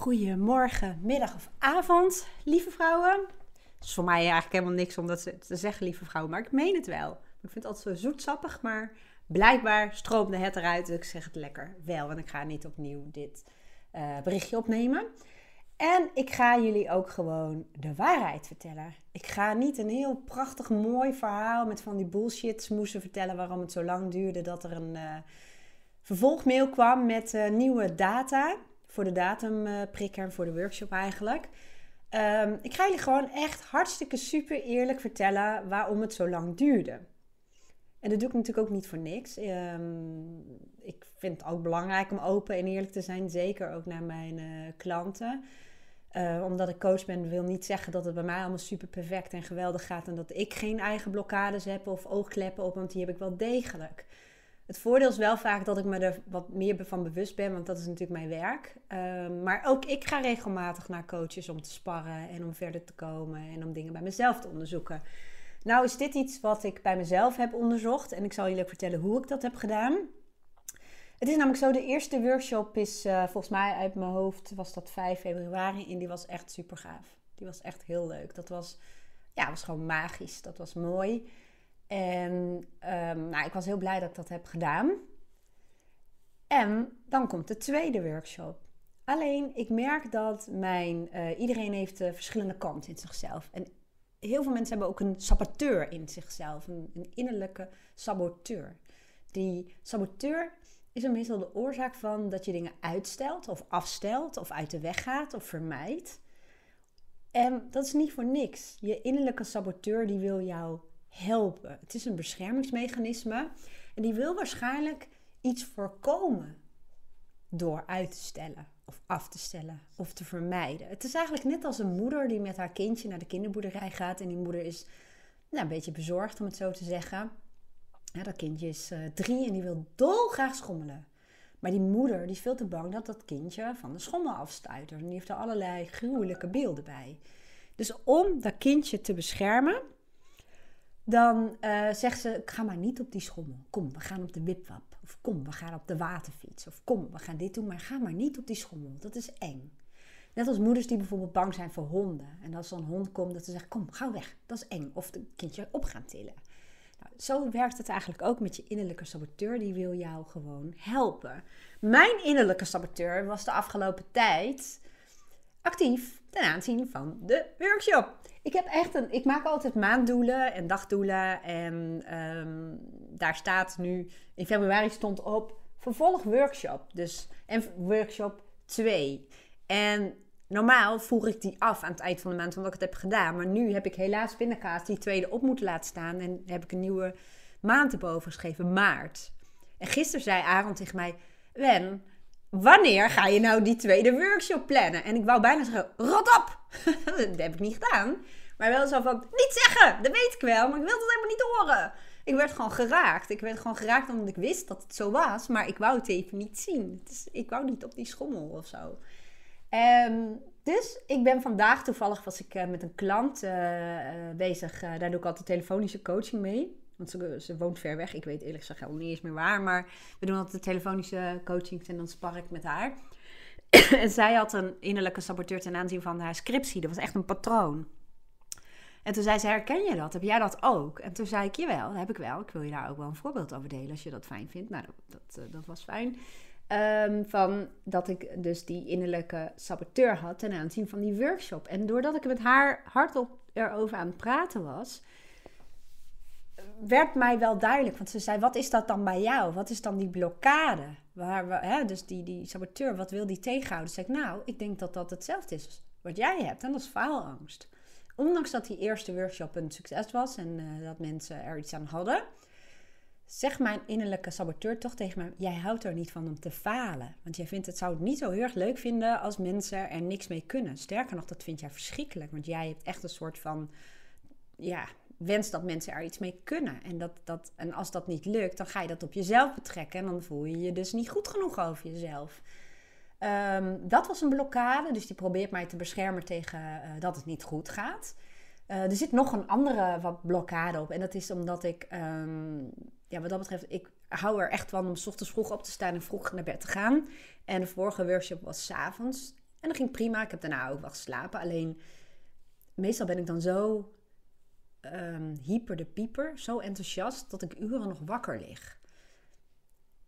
Goedemorgen, middag of avond, lieve vrouwen. Het is voor mij eigenlijk helemaal niks om dat te zeggen, lieve vrouwen, maar ik meen het wel. Ik vind het altijd zo zoetsappig, maar blijkbaar stroomde het eruit. Dus ik zeg het lekker wel, want ik ga niet opnieuw dit uh, berichtje opnemen. En ik ga jullie ook gewoon de waarheid vertellen. Ik ga niet een heel prachtig mooi verhaal met van die bullshit smoesen vertellen waarom het zo lang duurde dat er een uh, vervolgmail kwam met uh, nieuwe data voor de datumprikker en voor de workshop eigenlijk. Um, ik ga jullie gewoon echt hartstikke super eerlijk vertellen waarom het zo lang duurde. En dat doe ik natuurlijk ook niet voor niks. Um, ik vind het ook belangrijk om open en eerlijk te zijn, zeker ook naar mijn uh, klanten. Uh, omdat ik coach ben, wil niet zeggen dat het bij mij allemaal super perfect en geweldig gaat en dat ik geen eigen blokkades heb of oogkleppen op, want die heb ik wel degelijk. Het voordeel is wel vaak dat ik me er wat meer van bewust ben, want dat is natuurlijk mijn werk. Um, maar ook ik ga regelmatig naar coaches om te sparren en om verder te komen en om dingen bij mezelf te onderzoeken. Nou is dit iets wat ik bij mezelf heb onderzocht en ik zal jullie ook vertellen hoe ik dat heb gedaan. Het is namelijk zo, de eerste workshop is uh, volgens mij uit mijn hoofd, was dat 5 februari en die was echt super gaaf. Die was echt heel leuk. Dat was, ja, was gewoon magisch. Dat was mooi. En um, nou, ik was heel blij dat ik dat heb gedaan. En dan komt de tweede workshop. Alleen, ik merk dat mijn, uh, iedereen heeft uh, verschillende kanten in zichzelf. En heel veel mensen hebben ook een saboteur in zichzelf. Een, innerlijke saboteur. Die saboteur is er meestal de oorzaak van dat je dingen uitstelt of afstelt of uit de weg gaat of vermijdt. En dat is niet voor niks. Je innerlijke saboteur die wil jou helpen. Het is een beschermingsmechanisme en die wil waarschijnlijk iets voorkomen door uit te stellen of af te stellen of te vermijden. Het is eigenlijk net als een moeder die met haar kindje naar de kinderboerderij gaat en die moeder is nou, een beetje bezorgd om het zo te zeggen. Dat kindje is uh, drie en die wil dolgraag schommelen. Maar die moeder die is veel te bang dat dat kindje van de schommel afstuitert. En die heeft er allerlei gruwelijke beelden bij. Dus om dat kindje te beschermen, dan uh, zegt ze: Ga maar niet op die schommel. Kom, we gaan op de wipwap. Of kom, we gaan op de waterfiets. Of kom, we gaan dit doen, maar ga maar niet op die schommel. Dat is eng. Net als moeders die bijvoorbeeld bang zijn voor honden. En als een hond komt, dat ze zeggen: Kom, ga weg. Dat is eng. Of het kindje op gaan tillen. Nou, zo werkt het eigenlijk ook met je innerlijke saboteur. Die wil jou gewoon helpen. Mijn innerlijke saboteur was de afgelopen tijd actief ten aanzien van de workshop. Ik heb echt een. Ik maak altijd maanddoelen en dagdoelen. En um, daar staat nu. In februari stond op vervolg workshop. Dus en workshop 2. En normaal voer ik die af aan het eind van de maand omdat ik het heb gedaan. Maar nu heb ik helaas binnenkaas die tweede op moeten laten staan. En heb ik een nieuwe maand erboven geschreven, maart. En gisteren zei Aaron tegen mij: Wen, wanneer ga je nou die tweede workshop plannen? En ik wou bijna zeggen, rot op! dat heb ik niet gedaan. Maar wel zo van, niet zeggen, dat weet ik wel, maar ik wil het helemaal niet horen. Ik werd gewoon geraakt. Ik werd gewoon geraakt omdat ik wist dat het zo was, maar ik wou het even niet zien. Ik wou niet op die schommel of zo. Um, dus ik ben vandaag, toevallig was ik uh, met een klant uh, uh, bezig. daar doe ik altijd telefonische coaching mee. Want ze, ze, woont ver weg. Ik weet eerlijk gezegd niet eens meer waar. Maar we doen altijd telefonische coachings en dan spar ik met haar. en zij had een innerlijke saboteur ten aanzien van haar scriptie. Dat was echt een patroon. En toen zei ze, herken je dat? Heb jij dat ook? En toen zei ik, jawel, dat heb ik wel. Ik wil je daar ook wel een voorbeeld over delen als je dat fijn vindt. Nou, dat, dat, dat was fijn. Um, van dat ik dus die innerlijke saboteur had ten aanzien van die workshop. En doordat ik met haar hardop erover aan het praten was, werd mij wel duidelijk. Want ze zei, wat is dat dan bij jou? Wat is dan die blokkade? Waar, waar hè, dus die, die saboteur, wat wil die tegenhouden? Zeg ik, nou, ik denk dat dat hetzelfde is wat jij hebt. En dat is faalangst. Ondanks dat die eerste workshop een succes was en uh, dat mensen er iets aan hadden, zegt mijn innerlijke saboteur toch tegen mij: Jij houdt er niet van om te falen. Want jij vindt het zou het niet zo heel erg leuk vinden als mensen er niks mee kunnen. Sterker nog, dat vind jij verschrikkelijk. Want jij hebt echt een soort van ja, wens dat mensen er iets mee kunnen. En, dat, dat, en als dat niet lukt, dan ga je dat op jezelf betrekken. En dan voel je je dus niet goed genoeg over jezelf. Um, dat was een blokkade, dus die probeert mij te beschermen tegen uh, dat het niet goed gaat. Uh, er zit nog een andere wat blokkade op. En dat is omdat ik, um, ja, wat dat betreft, ik hou er echt van om s ochtends vroeg op te staan en vroeg naar bed te gaan. En de vorige workshop was s avonds. En dat ging prima. Ik heb daarna ook wel geslapen. Alleen, meestal ben ik dan zo um, hyper de pieper, zo enthousiast, dat ik uren nog wakker lig.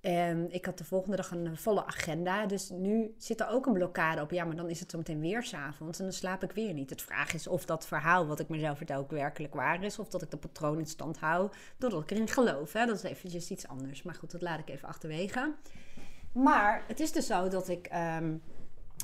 En ik had de volgende dag een volle agenda. Dus nu zit er ook een blokkade op. Ja, maar dan is het zo meteen weer s'avonds en dan slaap ik weer niet. Het vraag is of dat verhaal wat ik mezelf vertel ook werkelijk waar is. Of dat ik de patroon in stand hou doordat ik erin geloof. Hè? Dat is eventjes iets anders. Maar goed, dat laat ik even achterwege. Maar het is dus zo dat ik ehm,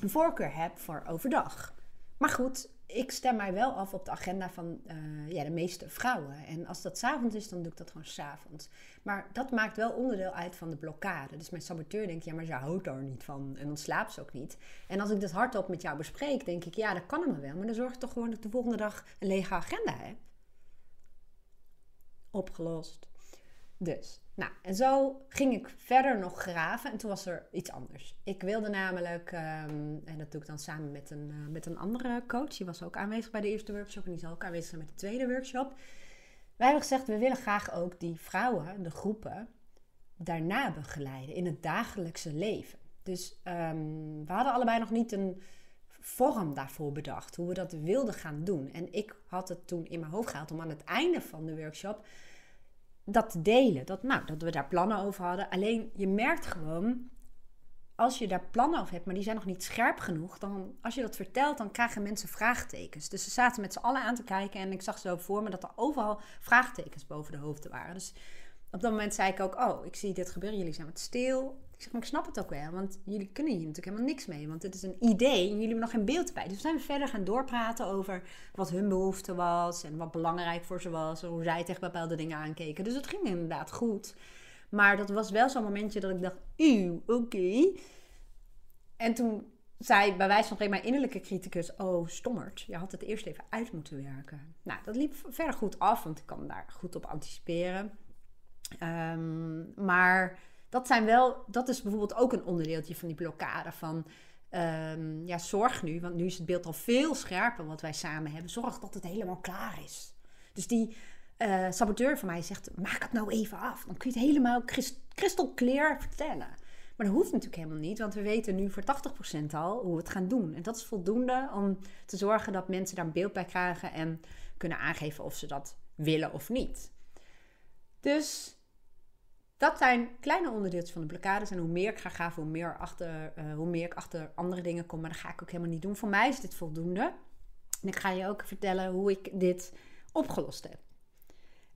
een voorkeur heb voor overdag. Maar goed, ik stem mij wel af op de agenda van uh, ja, de meeste vrouwen. En als dat s'avonds is, dan doe ik dat gewoon s'avonds. Maar dat maakt wel onderdeel uit van de blokkade. Dus mijn saboteur denkt, ja, maar ze houdt daar niet van. En dan slaapt ze ook niet. En als ik dit hardop met jou bespreek, denk ik, ja, dat kan allemaal wel. Maar dan zorg ik toch gewoon dat ik de volgende dag een lege agenda heb. Opgelost. Dus, nou, en zo ging ik verder nog graven en toen was er iets anders. Ik wilde namelijk, ehm, en dat doe ik dan samen met een, uh, met een andere coach, die was ook aanwezig bij de eerste workshop en die zal ook aanwezig zijn met de tweede workshop. Wij hebben gezegd, we willen graag ook die vrouwen, de groepen, daarna begeleiden in het dagelijkse leven. Dus ehm, we hadden allebei nog niet een vorm daarvoor bedacht, hoe we dat wilden gaan doen. En ik had het toen in mijn hoofd gehaald om aan het einde van de workshop dat te delen. Dat, nou, dat we daar plannen over hadden. Alleen je merkt gewoon, als je daar plannen over hebt, maar die zijn nog niet scherp genoeg, dan als je dat vertelt, dan krijgen mensen vraagtekens. Dus ze zaten met z'n allen aan te kijken en ik zag zo voor me dat er overal vraagtekens boven de hoofden waren. Dus op dat moment zei ik ook, oh, ik zie dit gebeuren, jullie zijn wat stil. Ik zeg, maar ik snap het ook wel, want jullie kunnen hier natuurlijk helemaal niks mee. Want het is een idee en jullie hebben nog geen beeld bij. Dus we zijn verder gaan doorpraten over wat hun behoefte was en wat belangrijk voor ze was. En hoe zij tegen bepaalde dingen aankeken. Dus het ging inderdaad goed. Maar dat was wel zo'n momentje dat ik dacht, uw, oké. En toen zei bij wijze van mijn innerlijke criticus, oh stommerd, je had het eerst even uit moeten werken. Nou, dat liep verder goed af, want ik kan daar goed op anticiperen. Um, maar dat zijn wel, dat is bijvoorbeeld ook een onderdeeltje van die blokkade van. Um, ja, zorg nu, want nu is het beeld al veel scherper wat wij samen hebben. Zorg dat het helemaal klaar is. Dus die uh, saboteur van mij zegt: maak het nou even af. Dan kun je het helemaal kristalclear vertellen. Maar dat hoeft natuurlijk helemaal niet, want we weten nu voor 80% al hoe we het gaan doen. En dat is voldoende om te zorgen dat mensen daar een beeld bij krijgen en kunnen aangeven of ze dat willen of niet. Dus dat zijn kleine onderdeeltjes van de blokkades. En hoe meer ik ga graven, hoe meer, achter, uh, hoe meer ik achter andere dingen kom. Maar dat ga ik ook helemaal niet doen. Voor mij is dit voldoende. En ik ga je ook vertellen hoe ik dit opgelost heb.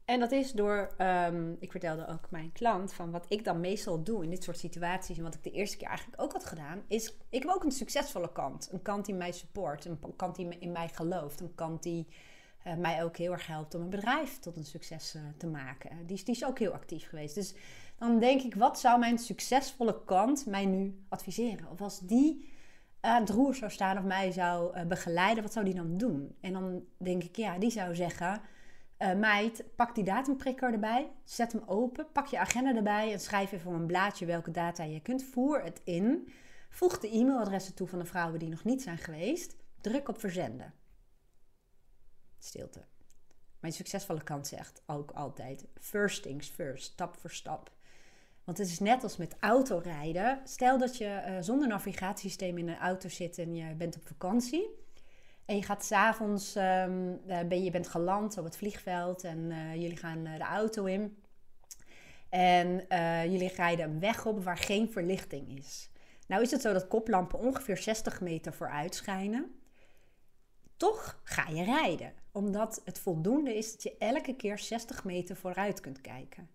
En dat is door, um, ik vertelde ook mijn klant van wat ik dan meestal doe in dit soort situaties. En wat ik de eerste keer eigenlijk ook had gedaan, is ik heb ook een succesvolle kant. Een kant die mij support, een kant die in mij gelooft, een kant die uh, mij ook heel erg helpt om een bedrijf tot een succes uh, te maken. Die is, die is ook heel actief geweest. Dus dan denk ik, wat zou mijn succesvolle kant mij nu adviseren? Of als die aan het roer zou staan of mij zou uh, begeleiden, wat zou die dan doen? En dan denk ik, ja, die zou zeggen... meid, pak die datumprikker erbij, zet hem open, pak je agenda erbij en schrijf even op een blaadje welke data je kunt. Voer het in. Voeg de e-mailadressen toe van de vrouwen die nog niet zijn geweest. Druk op verzenden. Stilte. Mijn succesvolle kant zegt ook altijd: first things first, stap voor stap. Want het is net als met autorijden. Stel dat je uh, zonder navigatiesysteem in een auto zit en je bent op vakantie. En je gaat s'avonds, um, ben, je bent geland op het vliegveld en uh, jullie gaan de auto in. En jullie rijden een weg op waar geen verlichting is. Nou is het zo dat koplampen ongeveer 60 meter vooruit schijnen. Toch ga je rijden, omdat het voldoende is dat je elke keer 60 meter vooruit kunt kijken.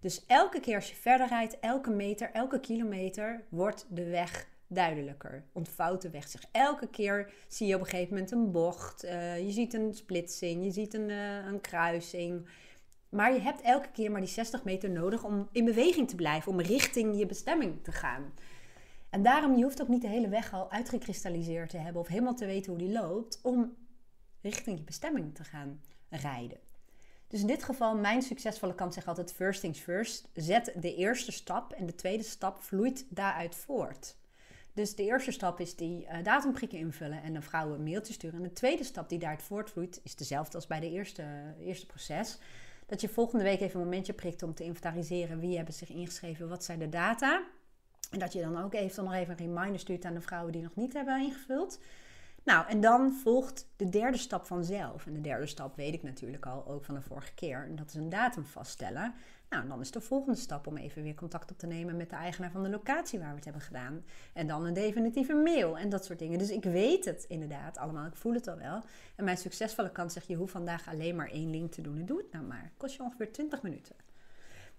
Dus elke keer als je verder rijdt, elke meter, elke kilometer, wordt de weg duidelijker. Ontvouwt de weg zich. Elke keer zie je op een gegeven moment een bocht, uh, je ziet een splitsing, je ziet een, uh, een kruising. Maar je hebt elke keer maar die 60 meter nodig om in beweging te blijven, om richting je bestemming te gaan. En daarom, je hoeft ook niet de hele weg al uitgekristalliseerd te hebben of helemaal te weten hoe die loopt om richting je bestemming te gaan rijden. Dus in dit geval, mijn succesvolle kant zegt altijd first things first. Zet de eerste stap en de tweede stap vloeit daaruit voort. Dus de eerste stap is die uh, datumprikken invullen en een vrouw een mailtje sturen. En de tweede stap die daaruit voortvloeit is dezelfde als bij de eerste, eerste proces. Dat je volgende week even een momentje prikt om te inventariseren wie hebben zich ingeschreven, wat zijn de data. En dat je dan ook even, nog even een reminder stuurt aan de vrouwen die nog niet hebben ingevuld. Nou, en dan volgt de derde stap vanzelf. En de derde stap weet ik natuurlijk al, ook van de vorige keer. En dat is een datum vaststellen. Nou, dan is de volgende stap om even weer contact op te nemen met de eigenaar van de locatie waar we het hebben gedaan. En dan een definitieve mail en dat soort dingen. Dus ik weet het inderdaad allemaal, ik voel het al wel. En mijn succesvolle kant zegt, je hoeft vandaag alleen maar één link te doen. En doe het nou maar. Kost je ongeveer 20 minuten.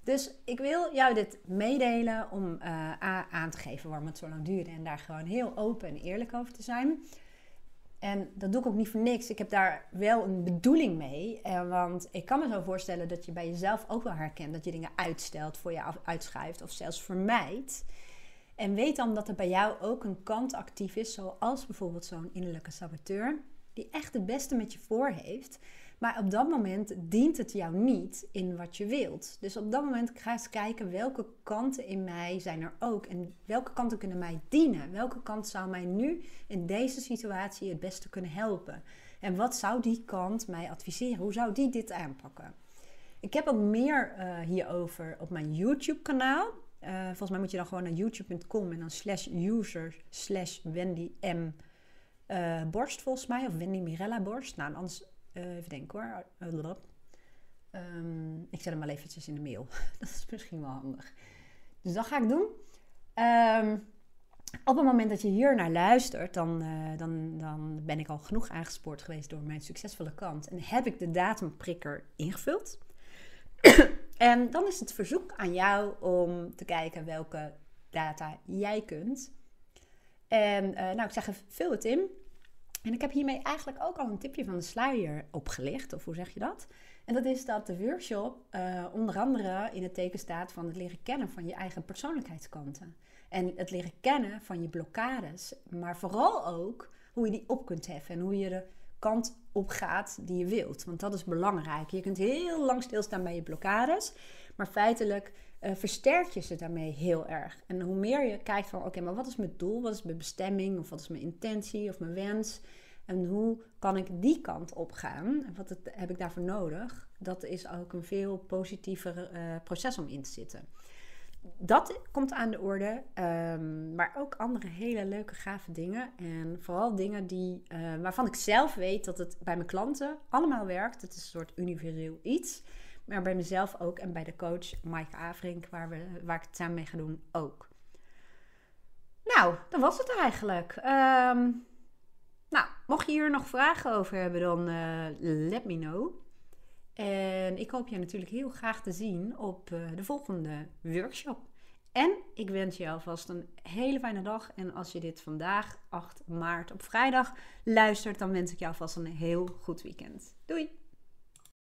Dus ik wil jou dit meedelen om uh, aan te geven waarom het zo lang duurde. En daar gewoon heel open en eerlijk over te zijn. En dat doe ik ook niet voor niks. Ik heb daar wel een bedoeling mee. Eh, want ik kan me zo voorstellen dat je bij jezelf ook wel herkent dat je dingen uitstelt, voor je uitschuift of zelfs vermijdt. En weet dan dat er bij jou ook een kant actief is, zoals bijvoorbeeld zo'n innerlijke saboteur, die echt het beste met je voor heeft. Maar op dat moment dient het jou niet in wat je wilt. Dus op dat moment ga eens kijken welke kanten in mij zijn er ook. En welke kanten kunnen mij dienen. Welke kant zou mij nu in deze situatie het beste kunnen helpen. En wat zou die kant mij adviseren? Hoe zou die dit aanpakken? Ik heb ook meer uh, hierover op mijn YouTube kanaal. Uh, volgens mij moet je dan gewoon naar youtube.com en dan slash user slash Wendy M. Uh, borst volgens mij. Of Wendy Mirella borst. Nou, anders uh, even denken hoor. Um, ik zet hem wel eventjes in de mail. dat is misschien wel handig. Dus dat ga ik doen. Um, op het moment dat je hier naar luistert, dan, uh, dan, dan ben ik al genoeg aangespoord geweest door mijn succesvolle kant. En heb ik de datumprikker ingevuld. en dan is het verzoek aan jou om te kijken welke data jij kunt. En nou, ik zeg even, vul het in. En ik heb hiermee eigenlijk ook al een tipje van de sluier opgelicht, of hoe zeg je dat? En dat is dat de workshop uh, onder andere in het teken staat van het leren kennen van je eigen persoonlijkheidskanten. En het leren kennen van je blokkades, maar vooral ook hoe je die op kunt heffen en hoe je de kant op gaat die je wilt. Want dat is belangrijk. Je kunt heel lang stilstaan bij je blokkades, maar feitelijk uh, versterk je ze daarmee heel erg. En hoe meer je kijkt van, oké, maar wat is mijn doel? Wat is mijn bestemming? Of wat is mijn intentie of mijn wens? En hoe kan ik die kant op gaan? En wat heb ik daarvoor nodig? Dat is ook een veel positiever uh, proces om in te zitten. Dat komt aan de orde, um, maar ook andere hele leuke, gave dingen. En vooral dingen die, uh, waarvan ik zelf weet dat het bij mijn klanten allemaal werkt. Het is een soort universeel iets. Maar bij mezelf ook en bij de coach Maaike Avrink, waar, we, waar ik het samen mee ga doen, ook. Nou, dat was het eigenlijk. Um, nou, mocht je hier nog vragen over hebben, dan uh, let me know. En ik hoop je natuurlijk heel graag te zien op uh, de volgende workshop. En ik wens je alvast een hele fijne dag. En als je dit vandaag, 8 maart op vrijdag, luistert, dan wens ik je alvast een heel goed weekend. Doei!